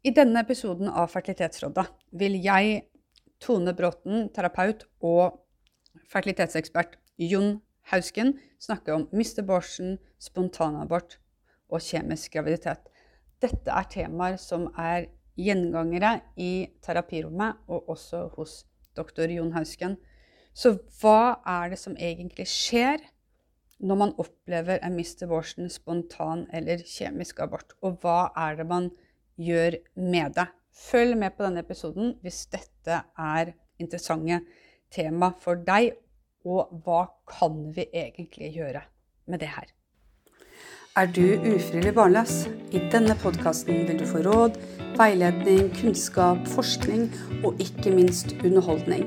I denne episoden av Fertilitetsrådet vil jeg, Tone Bråten, terapeut, og fertilitetsekspert Jon Hausken snakke om Mr. Borsen, spontanabort og kjemisk graviditet. Dette er temaer som er gjengangere i terapirommet og også hos doktor Jon Hausken. Så hva er det som egentlig skjer når man opplever en Mr. Borsen, spontan eller kjemisk abort? Og hva er det man gjør med deg. Følg med på denne episoden hvis dette er interessante tema for deg, og hva kan vi egentlig gjøre med det her? Er du ufrivillig barnløs? I denne podkasten vil du få råd, veiledning, kunnskap, forskning og ikke minst underholdning.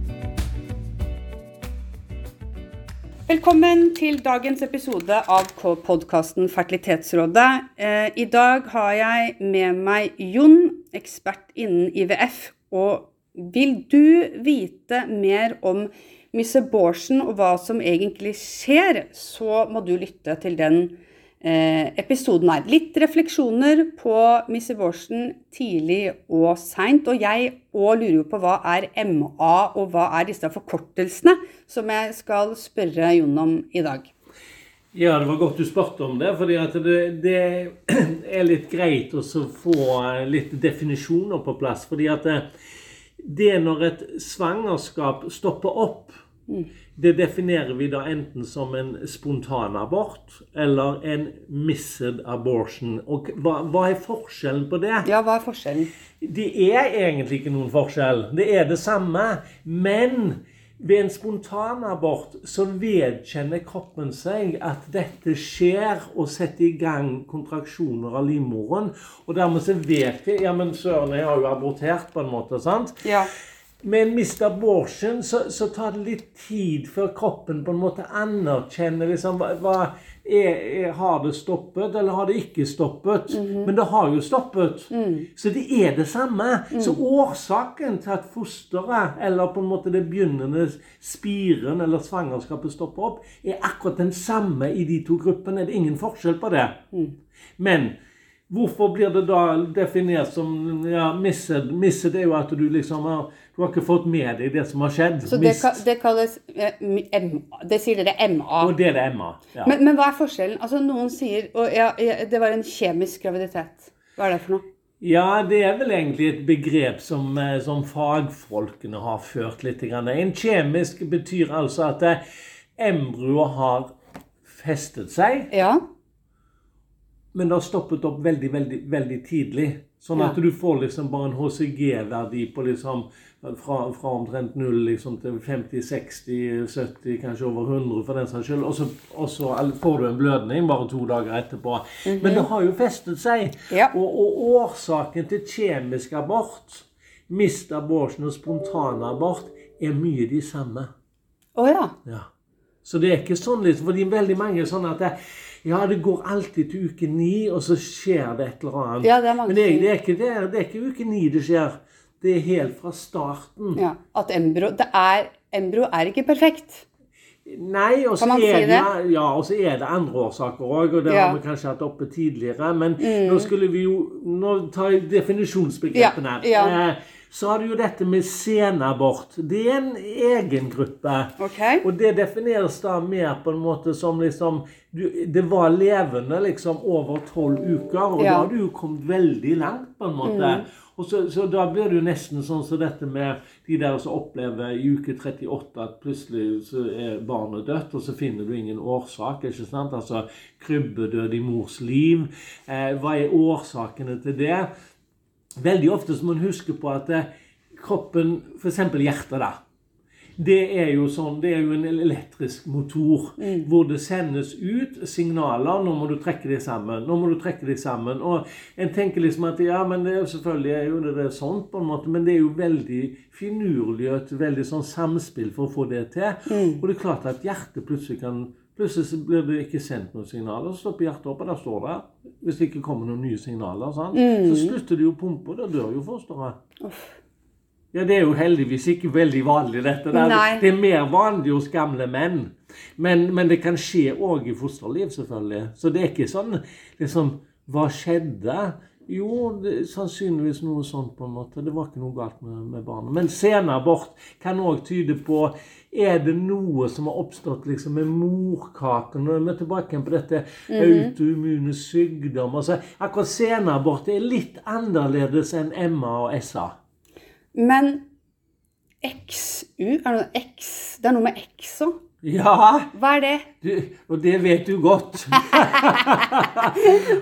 Velkommen til dagens episode av podkasten Fertilitetsrådet. Eh, I dag har jeg med meg Jon, ekspert innen IVF. Og vil du vite mer om Miss Abortion og hva som egentlig skjer, så må du lytte til den episoden her. Litt refleksjoner på Miss Borsen tidlig og seint. Og jeg òg lurer jo på hva er MA, og hva er disse forkortelsene, som jeg skal spørre Jon om i dag. Ja, det var godt du spurte om det. fordi det, det, er litt greit å få litt definisjoner på plass. fordi at det, det når et svangerskap stopper opp det definerer vi da enten som en spontanabort eller en missed abortion. Og hva, hva, er forskjellen på det? Ja, hva er forskjellen? Det er egentlig ikke noen forskjell. Det er det samme. Men ved en spontanabort så vedkjenner kroppen seg at dette skjer, og setter i gang kontraksjoner av livmoren. Og dermed så vet vi Ja, men søren, jeg har jo abortert, på en måte. sant? Ja. Med en Mr. Abortion så, så, tar det litt tid før kroppen på en måte anerkjenner liksom, hva, er, er, Har det stoppet, eller har det ikke stoppet? Mm -hmm. Men det har jo stoppet. Mm. Så det er det samme. Mm. Så årsaken til at fosteret, eller på en måte det begynnende spiren eller svangerskapet stopper opp, er akkurat den samme i de to gruppene. Det er ingen forskjell på det. Mm. Men Hvorfor blir det da definert som ja, missed? Missed er jo at du liksom har Du har ikke fått med deg det som har skjedd. Så det, det kalles eh, MA. Det sier dere MA. Og det er det MA. Ja. Men, men, hva er forskjellen? Altså Noen sier og ja, det var en kjemisk graviditet. Hva er det for noe? Ja, det er vel egentlig et begrep som, eh, som fagfolkene har ført litt. Grann. En kjemisk betyr altså at eh, embryoet har festet seg. Ja men det har stoppet opp veldig, veldig, veldig tidlig. Sånn at ja. du får liksom bare en HCG-verdi på liksom fra, fra, omtrent null liksom til 50, 60, 70, kanskje over 100 for den saks skyld. Og så, får du en blødning bare to dager etterpå. Mm -hmm. Men det har jo festet seg. Ja. Og, og, årsaken til kjemisk abort, mist abortion og spontanabort, er mye de samme. Å oh, ja. ja. Så det er ikke sånn liksom, fordi veldig mange er sånn at det, ja, det går alltid til uke ni, og så skjer det et eller annet. Ja, det er Men det, det, er ikke, det, er, det er ikke uke ni det skjer. Det er helt fra starten. Ja, At embryo det er, Embro er ikke perfekt. Nei, og så er, si ja, er, det andre årsaker òg, og det ja. har vi kanskje hatt oppe tidligere. Men mm. nå skulle vi jo Nå tar jeg definisjonsbegrepene. Ja, ja. Eh, så har du jo dette med senabort. Det er en egen gruppe. Okay. Og det defineres da mer på en måte som liksom du, Det var levende liksom over tolv uker, og ja. da har du jo kommet veldig langt, på en måte. Mm. Og så, så, da blir det jo nesten sånn som så dette med de der som opplever i uke 38 at plutselig så er barnet dødt, og så finner du ingen årsak. ikke sant? Altså krybbedød i mors liv. Eh, hva er årsakene til det? Veldig ofte så må man huske på at eh, kroppen, f.eks. hjertet, da. Det er jo sånn, det er jo en elektrisk motor Mm. hvor det sendes ut signaler. 'Nå må du trekke deg sammen.' nå må du trekke deg sammen. Og en tenker liksom at ja, men det selvfølgelig er jo det, det er sånn, på en måte, men det er jo veldig finurlig og et veldig sånn samspill for å få det til. Mm. Og det er klart at hjertet plutselig kan Plutselig blir det ikke sendt noen signaler, så stopper hjertet opp, og der står det. Hvis det ikke kommer noen nye signaler, sant? så slutter det jo å pumpe, og da dør jo fosteret. Ja, det er jo heldigvis ikke veldig vanlig, dette. der. Nei. Det er mer vanlig hos gamle menn. Men, men det kan skje òg i fosterliv, selvfølgelig. Så det er ikke sånn liksom Hva skjedde? Jo, det, er sannsynligvis noe sånt, på en måte. Det var ikke noe galt med, med barnet. Men senabort kan òg tyde på Er det noe som har oppstått liksom med morkaken? Nå er tilbake på dette autoimmune sykdom altså, akkurat senabort er litt annerledes enn MA og SA. Men XU Er det noe X? Det er noe med X òg. Ja, Hva er det? du, og det vet du godt.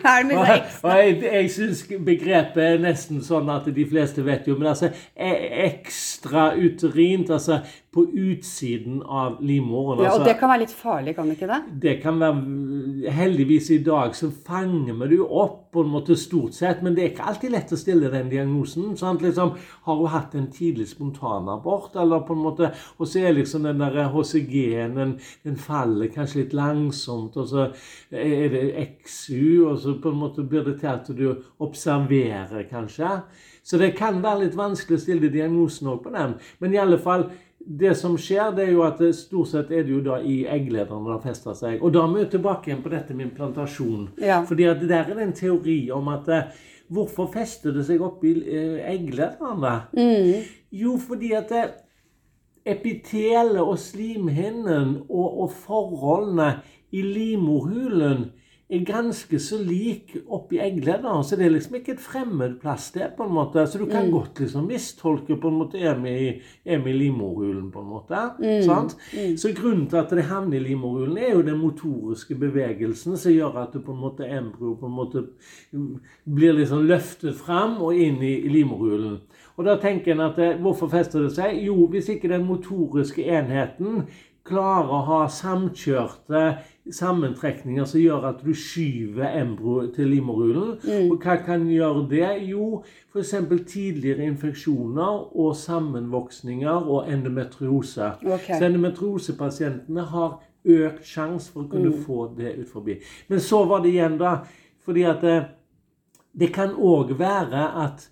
Er det Og X? og jeg, jeg syns begrepet er nesten sånn at de fleste vet jo, men altså e- ekstra uterint, altså på utsiden av livmoren. Ja, og altså, det kan være litt farlig, kan det ikke det? det kan være Heldigvis i dag så fanger vi det jo opp på en måte stort sett, men det er ikke alltid lett å stille den diagnosen. Sant? Liksom, har hun hatt en tidlig spontanabort, eller på en måte Og så er liksom den der HCG-en den, den faller kanskje litt langsomt, og så er det XU, og så på en måte blir det til at du observerer, kanskje. Så det kan være litt vanskelig å stille diagnosen òg på den. Men i alle fall det som skjer, det er jo at stort sett er det jo da i egglederen det har festa seg. Og da er vi tilbake igjen på dette med implantasjon. Ja. Fordi at der er det en teori om at eh, hvorfor fester det seg opp i eh, egglederen? da? Jo, fordi at eh, epitelet og slimhinnen og, og forholdene i livmorhulen er ganske så lik oppi egglederen. Så det er liksom ikke et fremmed plass det, på en måte. Så du kan godt liksom mistolke på en måte er vi i, vi i livmorhulen, på en måte. Sant? Så grunnen til at det havner i livmorhulen, er jo den motoriske bevegelsen som gjør at det på en måte embryo på en måte mm, blir liksom løftet fram og inn i, i livmorhulen. Og da tenker en at eh, hvorfor fester det seg? Jo, hvis ikke den motoriske enheten klarer å ha samkjørte sammentrekninger som gjør at du skyver embryo til livmorhulen. Og hva kan gjøre det? Jo, f.eks. tidligere infeksjoner og sammenvoksninger og endometriose. Okay. Så endometriosepasientene har økt sjanse for å kunne få det ut forbi. Men så var det igjen, da, fordi at det, det kan òg være at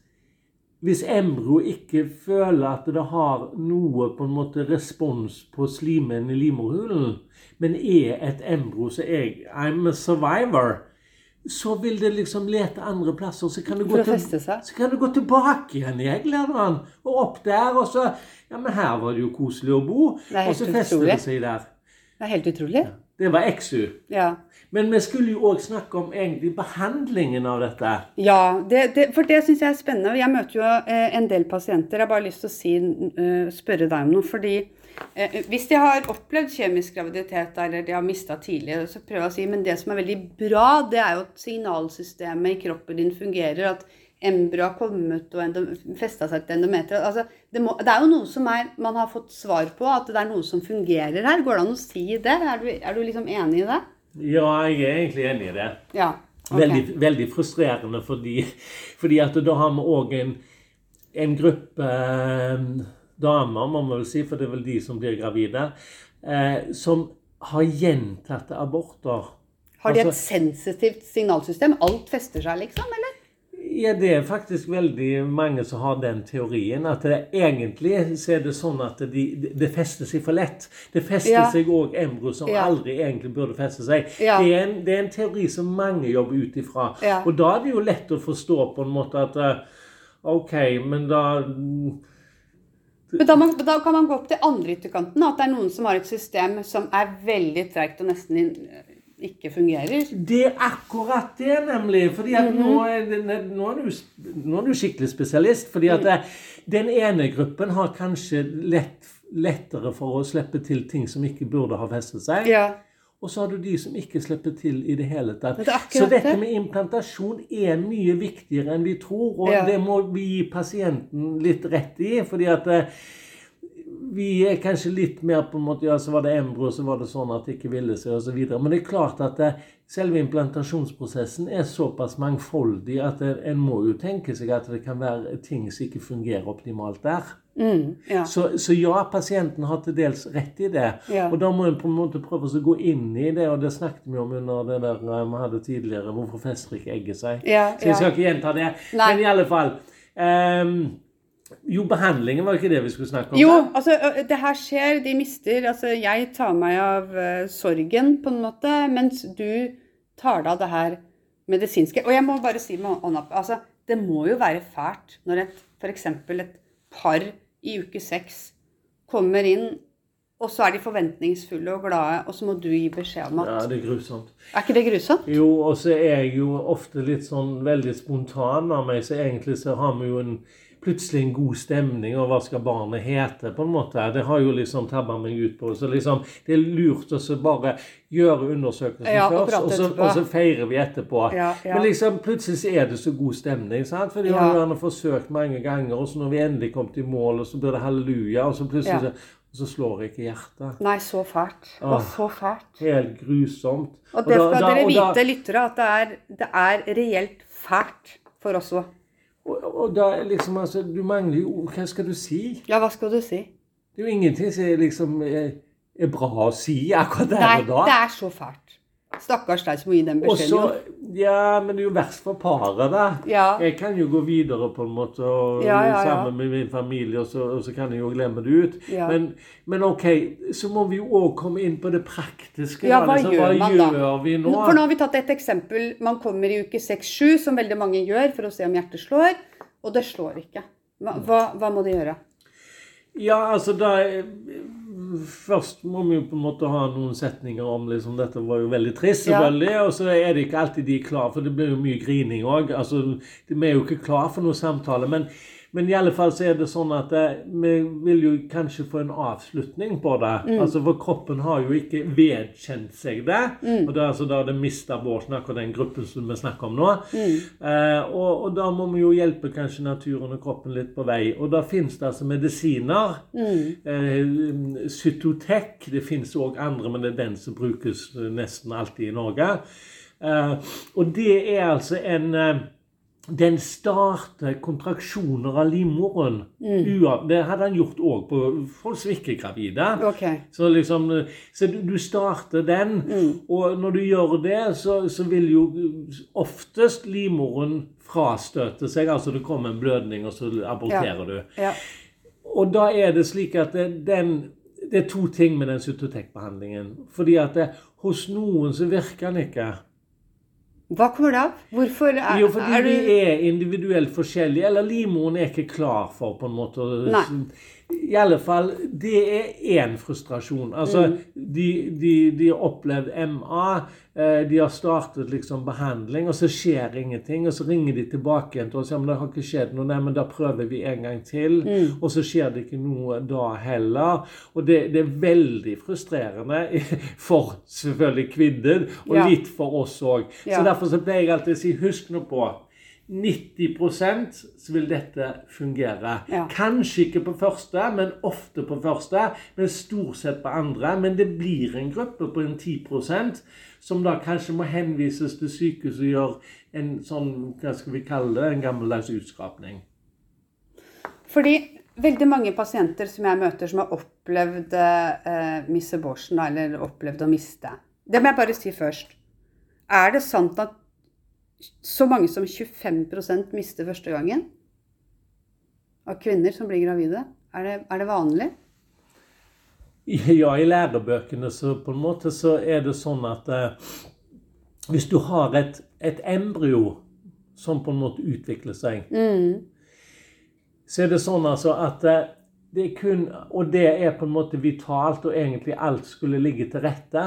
hvis embryo ikke føler at det har noe på en måte respons på slimen i livmorhulen, men er et embryo som er I'm a survivor, så vil det liksom lete andre plasser. Så kan det gå, til, så kan det gå tilbake igjen i egglederen og opp der. Og så Ja, men her var det jo koselig å bo. Og så fester utrolig. det seg der. Det er helt utrolig. Det var XU. Ja. Men vi skulle jo òg snakke om egentlig behandlingen av dette. Ja, det, det, for det syns jeg er spennende. Jeg møter jo eh, en del pasienter. Jeg har bare lyst til å si, eh, spørre deg om noe. fordi eh, Hvis de har opplevd kjemisk graviditet eller de har mista tidlig, så prøver jeg å si, men det som er veldig bra, det er jo at signalsystemet i kroppen din fungerer. At embryo har kommet og festa seg til endometer. Altså, det, må, det er jo noe som er, man har fått svar på, at det er noe som fungerer her. Går det an å si det? Er du, er du liksom enig i det? Ja, jeg er egentlig enig i det. Ja. okay. Veldig, veldig frustrerende fordi, fordi at da har vi òg en, en gruppe eh, damer, må man vel si, for det er vel de som blir gravide, eh, som har gjentatte aborter. Har de et Altså- sensitivt signalsystem? Alt fester seg, liksom? eller? Ja, det er faktisk veldig mange som har den teorien. At det, egentlig så er det sånn at de, det fester seg for lett. Det fester Ja. seg òg embryo som Ja. aldri egentlig burde feste seg. Ja. Det, er en, det er en teori som mange jobber ut ifra. Og da er det jo lett å forstå på en måte at eh, OK, men da Men da, man, da kan man gå opp til andre ytterkanten. At det er noen som har et system som er veldig treigt og nesten ikke fungerer. Det er akkurat det, nemlig. Fordi at Mhm. nå, er, nå, er du, nå er du skikkelig spesialist. Fordi at Mm. den ene gruppen har kanskje lett, lettere for å slippe til ting som ikke burde ha festet seg. Ja. Og så har du de som ikke slipper til i det hele tatt. Det Så dette med implantasjon er mye viktigere enn vi tror, og Ja. det må vi gi pasienten litt rett i. fordi at eh, vi er kanskje litt mer på en måte Ja, så var det embryo, så var det sånn at det ikke ville seg, osv. Men det er klart at det, selve implantasjonsprosessen er såpass mangfoldig at det, en må jo tenke seg at det kan være ting som ikke fungerer optimalt der. Mm, ja. Så, så ja, pasienten har til dels rett i det. Ja. Og da må en på en måte prøve å gå inn i det, og det snakket vi om under det der eh, vi hadde tidligere, hvorfor fester ikke egget seg. Ja, Så jeg skal ikke gjenta det. Nei. Men i alle fall ehm, Jo, behandlingen var ikke det vi skulle snakke om? Jo, altså det her skjer, de mister Altså jeg tar meg av uh, sorgen på en måte, mens du tar deg av det her medisinske. Og jeg må bare si med hånda på Altså, det må jo være fælt når et f.eks. et par i uke seks kommer inn, og så er de forventningsfulle og glade, og så må du gi beskjed om at Ja, det er grusomt. Er ikke det grusomt? Jo, og så er jeg jo ofte litt sånn veldig spontan av meg, så egentlig så har vi jo en plutselig en god stemning, og hva skal barnet hete, på en måte. Det har jo liksom tabba meg ut på. Så liksom, det er lurt å bare gjøre undersøkelsen Ja, og først, og så, og så feirer vi etterpå. Ja, ja. Men liksom, plutselig er det så god stemning, sant? For de har gjerne forsøkt mange ganger, og så når vi endelig kom til mål, og så blir det halleluja, og så plutselig så, og så slår ikke hjertet. Nei, så fælt. Og så fælt. Helt grusomt. Og det da- skal da- dere vite, lyttere, at det er, det er reelt fælt for oss òg. Og, og da liksom, altså, Du mangler jo ord. Hva skal du si? Ja, hva skal du si? Det er jo ingenting som liksom, er, er bra å si akkurat der og da. det er så fælt. Stakkars deg som må gi den beskjeden. ja, Men det er jo verst for paret, da. Ja. Jeg kan jo gå videre på en måte og, Ja, ja, sammen med min familie, og så, og så kan jeg jo glemme det ut. Men, men OK, så må vi jo òg komme inn på det praktiske. Ja, hva liksom, gjør man da? gjør vi nå? For nå har vi tatt et eksempel. Man kommer i uke 6-7, som veldig mange gjør, for å se om hjertet slår. Og det slår ikke. Hva, hva, hva må de gjøre? Ja, altså da Først må vi jo på en måte ha noen setninger om liksom, Dette var jo veldig trist, Ja. Og så er det ikke alltid de er klar, for det blir jo mye grining òg. Altså, vi er jo ikke klar for noen samtale. Men, men i alle fall så er det sånn at eh, vi vil jo kanskje få en avslutning på det. Mm. Altså, For kroppen har jo ikke vedkjent seg det. Og det er altså da det mista Bårdsen, akkurat den gruppen som vi snakker om nå. Mm. Eh, og, og da må vi jo hjelpe kanskje naturen og kroppen litt på vei. Og da finnes det altså medisiner. Eh, Cytotec. Det finnes òg andre, men det er den som brukes nesten alltid i Norge. Eh, og det er altså en eh, den starter kontraksjoner av livmoren. Mm. Det hadde han gjort òg på folk som ikke er gravide. Okay. Så liksom, så du, du starter den, og når du gjør det, så, så vil jo oftest livmoren frastøte seg. Altså det kommer en blødning, og så aborterer du. Ja. Og da er det slik at det, den, det er to ting med den cytotekbehandlingen. Fordi at det, hos noen så virker den ikke. Hva kommer det av? Hvorfor er, Jo, fordi er du vi er individuelt forskjellige. Eller livmoren er ikke klar for på en måte Nei. I alle fall, det er én frustrasjon. Altså, Mm. de, de, de har opplevd MA, eh, de har startet liksom behandling, og så skjer ingenting. Og så ringer de tilbake igjen til oss ja, men det har ikke skjedd noe. Nei, men da prøver vi en gang til. Mm. Og så skjer det ikke noe da heller. Og det, det er veldig frustrerende for selvfølgelig kvinner, og Ja. litt for oss òg. Ja. Så derfor så pleier jeg alltid å si husk nå på 90% så vil dette fungere. Ja. Kanskje ikke på første, men ofte på første. Men stort sett på andre. Men det blir en gruppe på en 10% som da kanskje må henvises til sykehus og gjøre en sånn, hva skal vi kalle det, en gammeldags utskrapning. Fordi veldig mange pasienter som jeg møter som har opplevd eh, miss abortion, eller opplevd å miste Det må jeg bare si først. Er det sant at så mange som 25% mister første gangen? Av kvinner som blir gravide? Er det, er det vanlig? Ja, i lærebøkene så på en måte så er det sånn at eh, hvis du har et, et embryo som på en måte utvikler seg, så er det sånn altså at eh, det er kun Og det er på en måte vitalt, og egentlig alt skulle ligge til rette.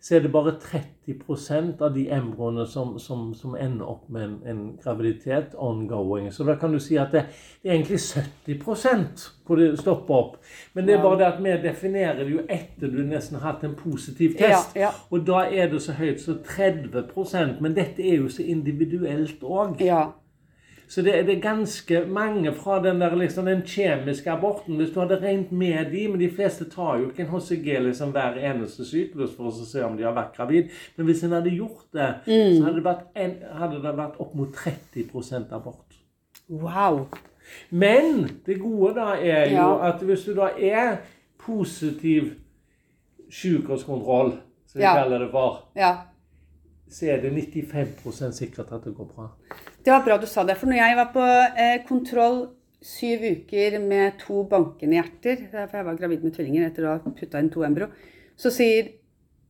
Så er det bare 30% av de embryoene som, som, som ender opp med en, en graviditet ongoing. Så da kan du si at det, det er egentlig 70% hvor det stopper opp. Men det er bare det at vi definerer det jo etter du nesten har hatt en positiv test. Ja, ja. Og da er det så høyt som 30% Men dette er jo så individuelt òg. Ja. Så det, det er ganske mange fra den der liksom, den kjemiske aborten Hvis du hadde regnet med de, men de fleste tar jo ikke en HCG liksom hver eneste syklus for å se om de har vært gravid. Men hvis en hadde gjort det, så hadde det en, hadde det vært opp mot 30% abort. Wow. Men det gode da er jo Ja. at hvis du da er positiv sykehuskontroll, som vi Ja. kaller det for, Ja. så er det 95% sikkert at det går bra. Det var bra du sa det. For når jeg var på eh, kontroll syv uker med to bankende hjerter, er for jeg var gravid med tvillinger etter å ha putta inn to embryo, så sier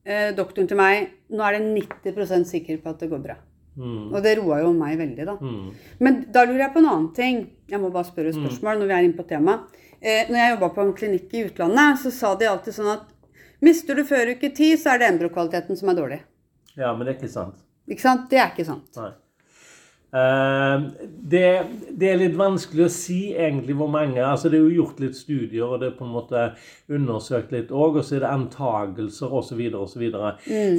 eh, doktoren til meg nå er det 90% sikker på at det går bra. Mm. Og det roa jo meg veldig, da. Mm. Men da lurer jeg på en annen ting. Jeg må bare spørre spørsmål når vi er inne på temaet. Eh, når jeg jobba på en klinikk i utlandet, så sa de alltid sånn at mister du før uke ti, så er det embrokvaliteten som er dårlig. Ja, men det er ikke sant. Ikke sant? Det er ikke sant. Nei. Eh, det, det er litt vanskelig å si egentlig hvor mange altså Det er jo gjort litt studier, og det er på en måte undersøkt litt òg. Og så er det antagelser osv. osv.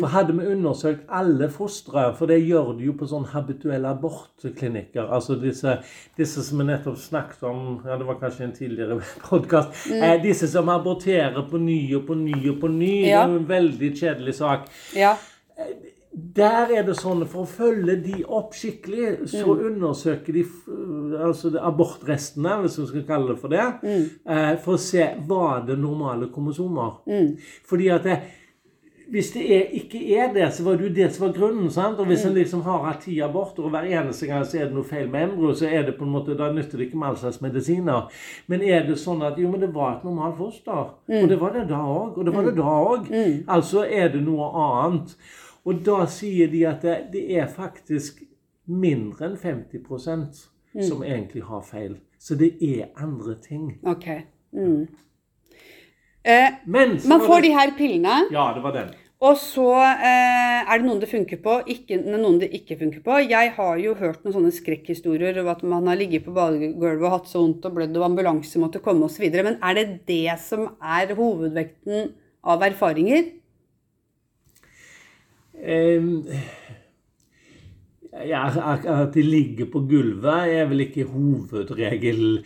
For hadde vi undersøkt alle fostre, for det gjør de jo på sånn habituelle abortklinikker Altså disse, disse som vi nettopp snakket om, ja det var kanskje en tidligere podkast eh, Disse som aborterer på ny og på ny og på ny. Det er jo en veldig kjedelig sak. Ja. Der er det sånn, For å følge de opp skikkelig, så undersøker de altså abortrestene, hvis vi skal kalle det for det, eh, for å se var det normale kromosomer. Fordi at det, hvis det er, ikke er det, så var det jo det som var grunnen. sant? Og Hvis en liksom har hatt ti aborter, og hver eneste gang så er det noe feil med embryo, så er det på en måte, da nytter det ikke med all slags medisiner. Men er det sånn at jo, men det var et normalt foster, og det var det da òg, og det var det da òg, altså er det noe annet. Og da sier de at det, det er faktisk mindre enn 50 mm. som egentlig har feil. Så det er andre ting. Ok. Mm. Eh, Men så man får det- de her pillene, Ja, det var den. og så eh, er det noen det funker på, ikke, noen det ikke funker på. Jeg har jo hørt noen sånne skrekkhistorier om at man har ligget på badegulvet og hatt så vondt og blødd og ambulanse måtte komme osv. Men er det det som er hovedvekten av erfaringer? Ja, at de ligger på gulvet er vel ikke hovedregel.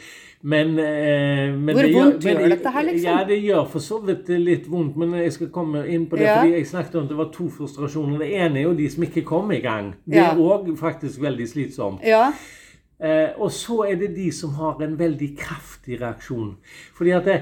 Men, eh, men Hvor det vondt men gjør dette her, liksom? Ja, det gjør for så vidt litt vondt, men jeg skal komme inn på det. Ja. fordi Jeg snakket om at det var to frustrasjoner. Det ene er jo de som ikke kom i gang. Det er òg faktisk veldig slitsomt. Ja. Eh, og så er det de som har en veldig kraftig reaksjon. Fordi at det,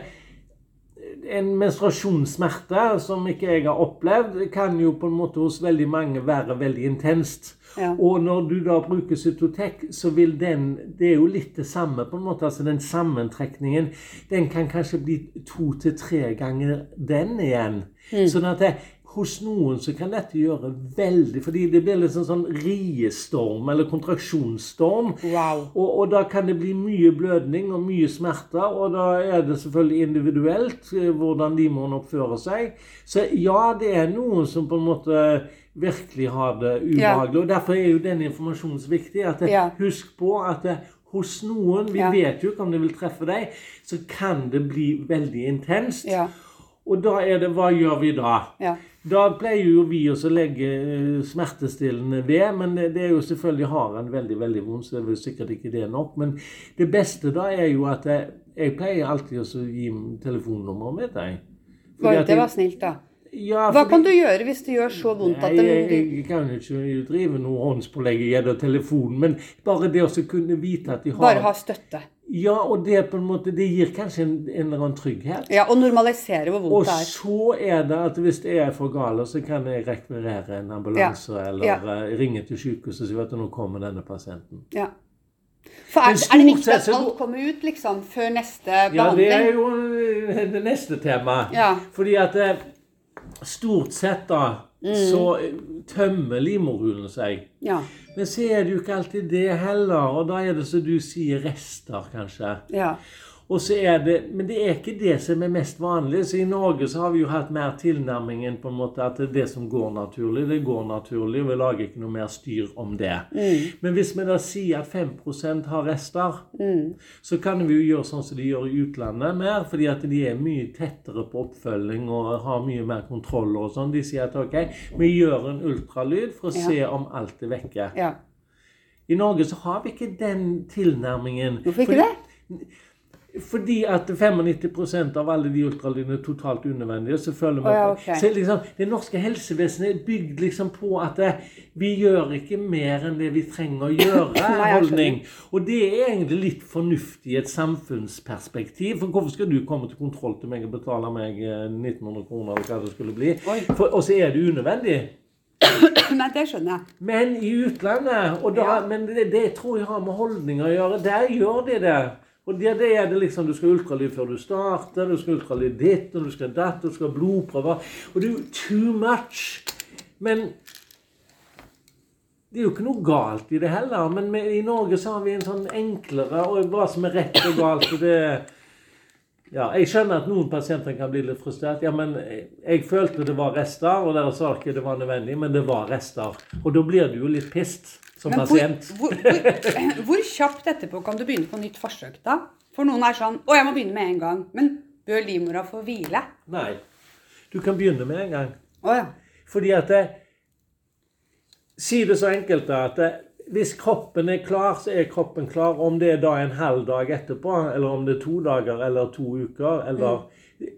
en menstruasjonssmerte som ikke jeg har opplevd, kan jo på en måte hos veldig mange være veldig intenst. Ja. Og når du da bruker Cytotec, så vil den Det er jo litt det samme, på en måte. altså Den sammentrekningen, den kan kanskje bli to til tre ganger den igjen. Sånn at det, hos noen så kan dette gjøre veldig Fordi det blir litt sånn riestorm, eller kontraksjonsstorm. Wow. Og, og da kan det bli mye blødning og mye smerter, og da er det selvfølgelig individuelt eh, hvordan de må oppføre seg. Så ja, det er noen som på en måte virkelig har det ubehagelig. Og derfor er jo den informasjonen så viktig. at Ja. Husk på at det, hos noen, vi Ja. vet jo ikke om det vil treffe deg, så kan det bli veldig intenst. Ja. Og da er det Hva gjør vi da? Ja. Da pleier jo vi også å legge eh, smertestillende ved, men det er jo selvfølgelig har en veldig veldig vondt, så det er vel sikkert ikke det nok. Men det beste da er jo at jeg, jeg pleier alltid å gi telefonnummeret mitt. Var- Det var snilt, da. Ja, Hva kan du gjøre hvis det gjør så vondt at Nei, jeg, det jeg kan jo ikke drive noe håndspålegg gjennom telefonen, men bare det å kunne vite at de har Bare ha støtte. Ja, og det på en måte, det gir kanskje en, en eller annen trygghet. Ja, Og normalisere hvor Og vondt det er. Og så er det at hvis det er for gale, så kan jeg rekvirere en ambulanse eller Ja. eh, ringe til sykehuset og si at nå kommer denne pasienten. Ja. For er, er det viktig at alt kommer ut liksom før neste behandling? Ja, det er jo eh, det neste tema. Ja. Fordi at eh, stort sett da, Mm. så eh, tømmer livmorhulen seg. Ja. Men så er det jo ikke alltid det heller, og da er det som du sier rester, kanskje. ja. Og så er det, Men det er ikke det som er mest vanlig. så I Norge så har vi jo hatt mer tilnærmingen på en måte at det er det som går naturlig, det går naturlig, og vi lager ikke noe mer styr om det. Men hvis vi da sier at 5 har rester, så kan vi jo gjøre sånn som de gjør i utlandet mer, fordi at de er mye tettere på oppfølging og har mye mer kontroller og sånn. De sier at ok, vi gjør en ultralyd for å Ja. se om alt er vekke. ja. I Norge så har vi ikke den tilnærmingen. Hvorfor ikke det? Fordi at 95% av alle de ultralydene er totalt unødvendige. Så føler vi Oh, ja, at- så liksom, Det norske helsevesenet er bygd liksom på at eh, vi gjør ikke mer enn det vi trenger å gjøre. Holdning. Og det er egentlig litt fornuftig i et samfunnsperspektiv. For hvorfor skal du komme til kontroll til meg og betale meg eh, 1900 kroner, eller hva det skulle bli? For, og så er det unødvendig. Nei, det skjønner jeg. Men i utlandet og da, Ja. Men det, det tror jeg har med holdninger å gjøre. Der gjør de det. Og det, det er det liksom, Du skal ha ultralyd før du starter, du skal ha ultralyd ditt, og du skal ha datt, du skal ha blodprøver. Og det er jo too much. Men det er jo ikke noe galt i det heller. Men med, i Norge så har vi en sånn enklere og hva som er rett og galt. og det ja, Jeg skjønner at noen pasienter kan bli litt frustrert. Ja, men Jeg følte det var rester, og dere sa ikke det var nødvendig, men det var rester. Og da blir du jo litt pissed som Men hvor, pasient. hvor, hvor, hvor kjapt etterpå kan du begynne på nytt forsøk, da? For noen er sånn 'Å, jeg må begynne med en gang'. Men bør livmora få hvile? Nei. Du kan begynne med en gang. Å ja. Fordi at det, Si det så enkelt da, at det, hvis kroppen er klar, så er kroppen klar. Om det er da en halv dag etterpå, eller om det er to dager eller to uker. eller...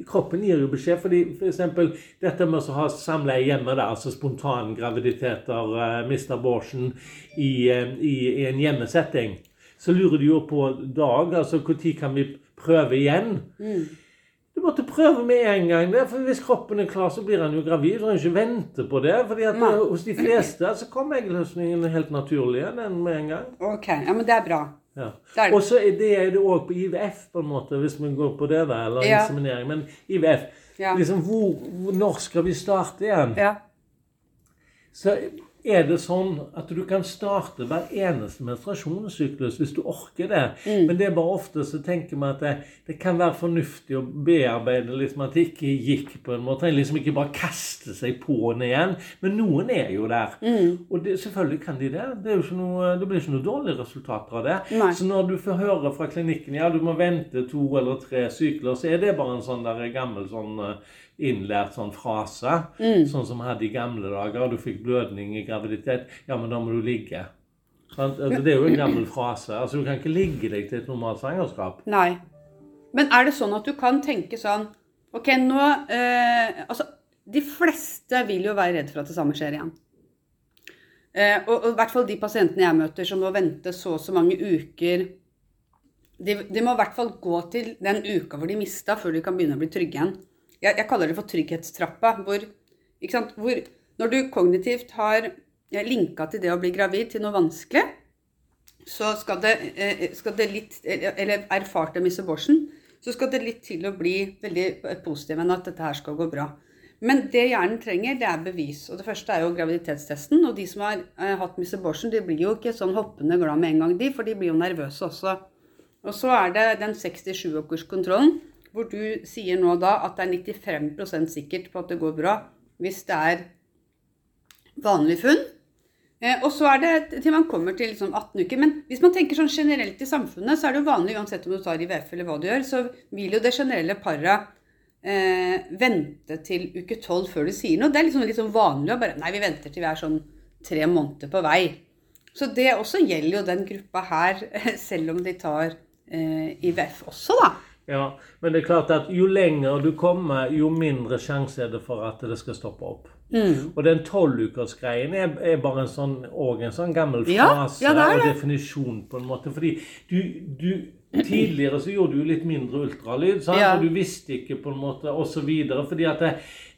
Kroppen gir jo beskjed. fordi for eksempel, Dette med å ha samleie hjemme, da, altså spontangraviditeter, uh, miste abortion i, eh, i, i en hjemmesetting, så lurer de jo på dag. altså Når kan vi prøve igjen? Du måtte prøve med en gang. Der, for Hvis kroppen er klar, så blir han jo gravid. Du kan ikke vente på det. fordi at Nei. eh, Hos de fleste så kommer eggløsningen helt naturlig igjen med en gang. Ok. Ja, men det er bra. Ja. Og så det er det òg på IVF, på en måte, hvis vi går på det, da, eller Ja. inseminering. Men IVF Ja. liksom, hvor, hvor, Når skal vi starte igjen? Ja. Så er det sånn at du kan starte hver eneste menstruasjonssyklus hvis du orker det. Mm. Men det er bare ofte så tenker vi at det, det kan være fornuftig å bearbeide liksom at det ikke gikk på en måte. Liksom ikke bare kaste seg på den igjen. Men noen er jo der. Mm. Og det, selvfølgelig kan de det. Det, noe, det blir ikke noe dårlige resultater av det. Nei. Så når du får høre fra klinikken ja, du må vente to eller tre sykler, så er det bare en sånn der gammel sånn eh, innlært sånn frase. Mm. Sånn som vi hadde i gamle dager. Du fikk blødning i graviditet. Ja, men da må du ligge. Sånn? Altså, det er jo en gammel frase. Altså, Du kan ikke ligge deg til et normalt svangerskap. Nei. Men er det sånn at du kan tenke sånn Ok, nå eh, Altså, de fleste vil jo være redd for at det samme skjer igjen. Eh, og, og i hvert fall de pasientene jeg møter som må vente så og så mange uker de, de må i hvert fall gå til den uka hvor de mista, før de kan begynne å bli trygge igjen. Jeg, jeg kaller det for trygghetstrappa. Hvor, hvor når du kognitivt har eh, linka til det å bli gravid til noe vanskelig, så skal det, eh, skal det litt Eller erfarte Miss abortion, så skal det litt til å bli veldig positiv enn at dette her skal gå bra. Men det hjernen trenger, det er bevis. Og det første er jo graviditetstesten. Og de som har eh, hatt miss abortion, de blir jo ikke sånn hoppende glad med en gang, de, for de blir jo nervøse også. Og så er det den 67-åkerskontrollen, hvor du sier nå da at det er 95% sikkert på at det går bra hvis det er vanlig funn. Eh, og så er det til man kommer til liksom 18 uker. Men hvis man tenker sånn generelt i samfunnet, så er det jo vanlig uansett om du tar IVF eller hva du gjør, så vil jo det generelle paret eh, vente til uke 12 før du sier noe. Det er liksom litt sånn vanlig å bare Nei, vi venter til vi er sånn tre måneder på vei. Så det også gjelder jo den gruppa her, selv om de tar eh, IVF også, da. Ja, Men det er klart at jo lenger du kommer, jo mindre sjanse er det for at det skal stoppe opp. Mm. Og den tolvukersgreien er, er bare en sånn, en sånn gammel Ja, frase ja, det det. og definisjon, på en måte. Fordi du, du Tidligere så gjorde du litt mindre ultralyd, sant? Ja. og du visste ikke på en måte, osv. Fordi at det,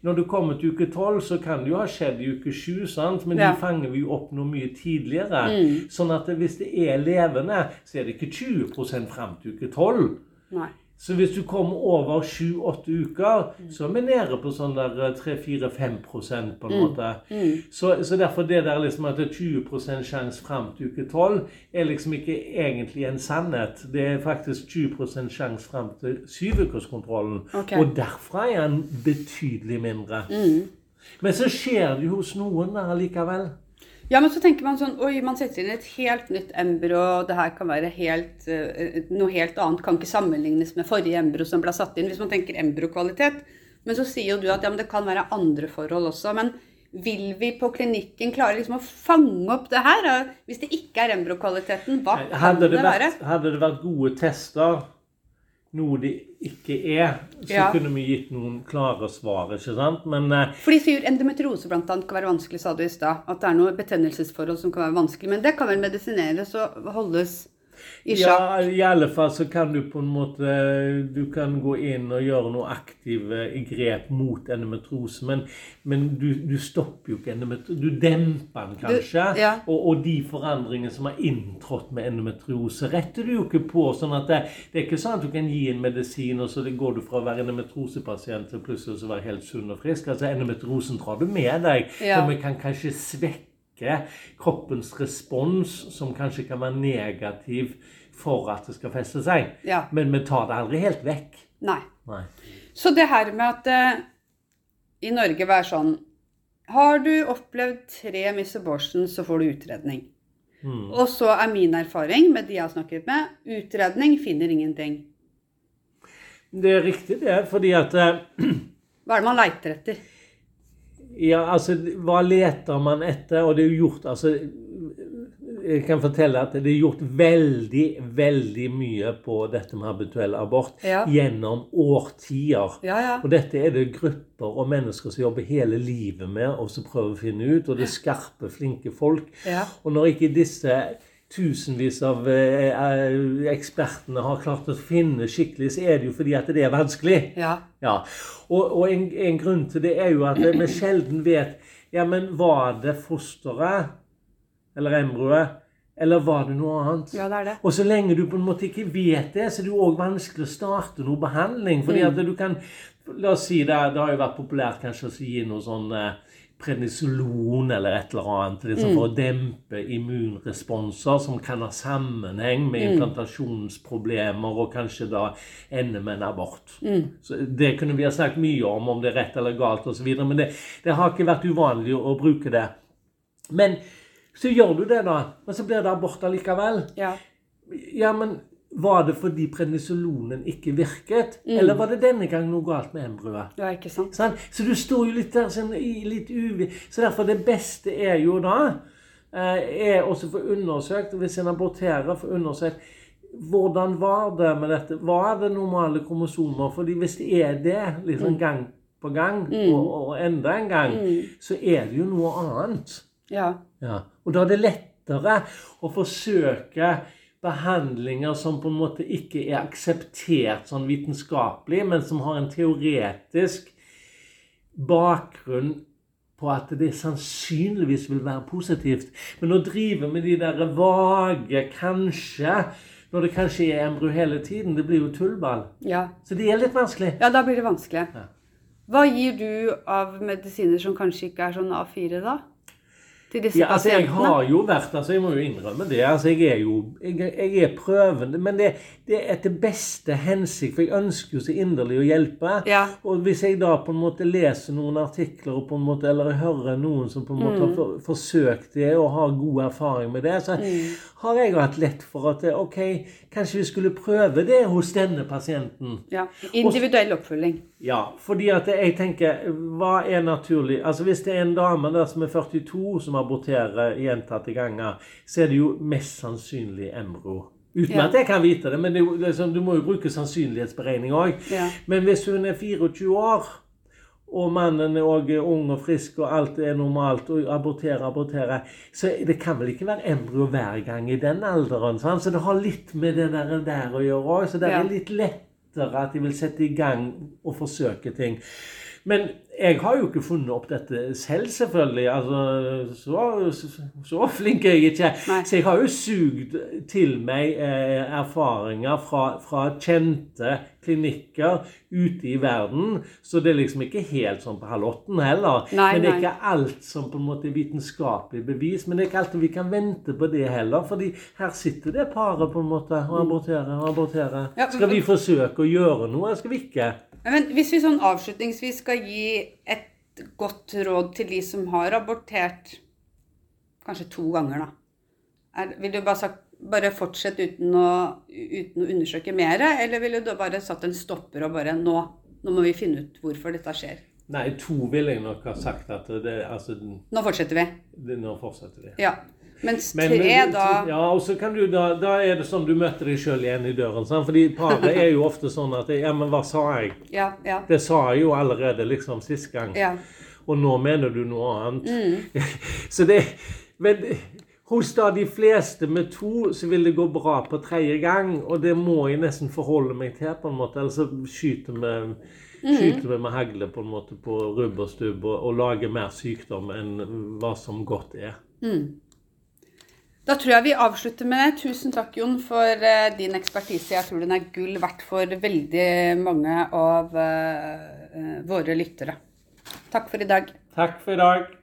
når du kommer til uke 12, så kan det jo ha skjedd i uke 7, sant? men Ja. de fanger vi jo opp noe mye tidligere. Mm. Sånn at hvis det er levende, så er det ikke 20 fram til uke 12. Nei. Så hvis du kommer over 7-8 uker, Mm. så er vi nede på sånn der 3-4-5% på en Mm. måte. Så, så derfor det der liksom at det er 20 sjanse fram til uke 12, er liksom ikke egentlig en sannhet. Det er faktisk 20 sjanse fram til syvukerskontrollen. Okay. Og derfra er den betydelig mindre. Mm. Men så skjer det jo hos noen der likevel. Ja, men så tenker man sånn Oi, man setter inn et helt nytt embryo. Det her kan være helt, eh, noe helt annet. Kan ikke sammenlignes med forrige embryo som ble satt inn. Hvis man tenker embryokvalitet. Men så sier jo du at ja, men det kan være andre forhold også. Men vil vi på klinikken klare liksom å fange opp det her? Hvis det ikke er embrokvaliteten, hva kan det, det, det, være? hadde det vært gode tester, noe det ikke er, så Ja. kunne vi gitt noen klare svar. ikke sant? Men eh, Fordi sier endometriose blant annet kan være vanskelig, sa du i stad. At det er noe betennelsesforhold som kan være vanskelig. Men det kan vel medisineres og holdes i sjakk? ja, i alle fall så kan du på en måte Du kan gå inn og gjøre noe aktive grep mot endometriose, men, men du, du stopper jo ikke endometriose. Du demper den kanskje. ja. Og, og de forandringene som har inntrådt med endometriose, retter du jo ikke på. sånn at det, det er ikke sånn at du kan gi en medisin, og så går du fra å være endometriosepasient til plutselig å være helt sunn og frisk. Altså Endometriosen drar du med deg. Ja. Og vi kan kanskje svekke kroppens respons, som kanskje kan være negativ for at det skal feste seg. Ja. Men vi tar det aldri helt vekk. Nei. Nei. Så det her med at eh, i Norge var sånn Har du opplevd tre miss abortions, så får du utredning. Mm. Og så er min erfaring med de jeg har snakket med, utredning finner ingenting. Det er riktig, det. Fordi at eh, Hva er det man leiter etter? Ja, altså, hva leter man etter? Og det er jo gjort altså, Jeg kan fortelle at det er gjort veldig, veldig mye på dette med habituell abort Ja. gjennom årtier. Ja, ja. Og dette er det grupper og mennesker som jobber hele livet med og som prøver å finne ut. Og det er skarpe, flinke folk. Og når ikke disse tusenvis av eh, eh, ekspertene har klart å finne skikkelig, så er det jo fordi at det er vanskelig. Ja. Ja, og, og en, en grunn til det er jo at vi sjelden vet Ja, men var det fosteret eller embryoet, eller var det noe annet? ja, det er det. Og så lenge du på en måte ikke vet det, så er det jo òg vanskelig å starte noe behandling. fordi at du kan La oss si det, det har jo vært populært kanskje å gi noe sånn eh, prednisolon eller et eller annet liksom for å dempe immunresponser som kan ha sammenheng med implantasjonsproblemer og kanskje da ende med en abort. Så Det kunne vi ha snakket mye om, om det er rett eller galt osv., men det, det har ikke vært uvanlig å bruke det. Men så gjør du det, da. Men så blir det abort allikevel. Ja. Ja, men var det fordi prednisolonen ikke virket? Eller var det denne gang noe galt med embryoet? ja, ikke sant? Sånn? Så du står jo litt der sånn, i litt uvi. Så derfor det beste er jo da eh, er også få undersøkt, hvis en aborterer, få undersøkt hvordan var det med dette? Var det normale kromosomer? Fordi hvis det er det liksom gang på gang, og, og enda en gang, så er det jo noe annet. Ja. Ja. Og da er det lettere å forsøke behandlinger som på en måte ikke er akseptert sånn vitenskapelig, men som har en teoretisk bakgrunn på at det sannsynligvis vil være positivt. Men å drive med de der vage 'kanskje', når det kanskje er embryo hele tiden, det blir jo tullball. ja. Så det er litt vanskelig. Ja, da blir det vanskelig. Ja. Hva gir du av medisiner som kanskje ikke er sånn A4, da? Til disse Ja, altså Jeg har jo vært altså Jeg må jo innrømme det. altså Jeg er jo jeg, jeg er prøvende. Men det, det er til beste hensikt, for jeg ønsker jo så inderlig å hjelpe. Ja. Og hvis jeg da på en måte leser noen artikler på en måte, eller hører noen som på en måte har for, forsøkt det og har god erfaring med det, så har jeg hatt lett for at ok, kanskje vi skulle prøve det hos denne pasienten. ja. Individuell oppfølging. Ja, fordi at jeg tenker, hva er naturlig? Altså Hvis det er en dame der som er 42 som aborterer gjentatte ganger, så er det jo mest sannsynlig embryo. Uten Ja. at jeg kan vite det, men det sånn, du må jo bruke sannsynlighetsberegning òg. Ja. Men hvis hun er 24 år, og mannen er òg ung og frisk, og alt er normalt, og aborterer, aborterer, så det kan vel ikke være embryo hver gang i den alderen? Sant? Så det har litt med det der, der å gjøre òg. Så det er litt lettere at de vil sette i gang og forsøke ting. Men jeg har jo ikke funnet opp dette selv, selvfølgelig. Altså, så, så, flink er jeg ikke. Nei. Så jeg har jo sugd til meg eh, erfaringer fra, fra kjente klinikker ute i verden. Så det er liksom ikke helt sånn på halvotten heller. Nei, men det er ikke alt som på en måte er vitenskapelig bevis. Men det er ikke alltid vi kan vente på det heller. fordi her sitter det paret på en måte og aborterer og aborterer. Skal vi forsøke å gjøre noe, eller skal vi ikke? Men hvis vi sånn avslutningsvis skal gi et godt råd til de som har abortert kanskje to ganger, da. Er, vil du bare sagt bare fortsette uten å, uten å undersøke mer, eller ville du bare satt en stopper og bare nå, nå må vi finne ut hvorfor dette skjer? Nei, to vil jeg nok ha sagt at det Altså, Nå fortsetter vi. det, nå fortsetter vi. Ja. Mens tre, men- da Ja, og så kan du da Da er det sånn du møter deg sjøl igjen i døren. Sant? Fordi paret er jo ofte sånn at Ja, men hva sa jeg? Ja, ja. Det sa jeg jo allerede liksom sist gang. ja. Og nå mener du noe annet. Mm. så det Men hos da de fleste med to så vil det gå bra på tredje gang, og det må jeg nesten forholde meg til, på en måte. Ellers så skyter vi Mm. Skyter vi med hagle på en måte på rubb og stubb og, og lager mer sykdom enn hva som godt er. Da tror jeg vi avslutter med det. Tusen takk, Jon, for eh, din ekspertise. Jeg tror den er gull verdt for veldig mange av eh, eh, våre lyttere. Takk for i dag. Takk for i dag.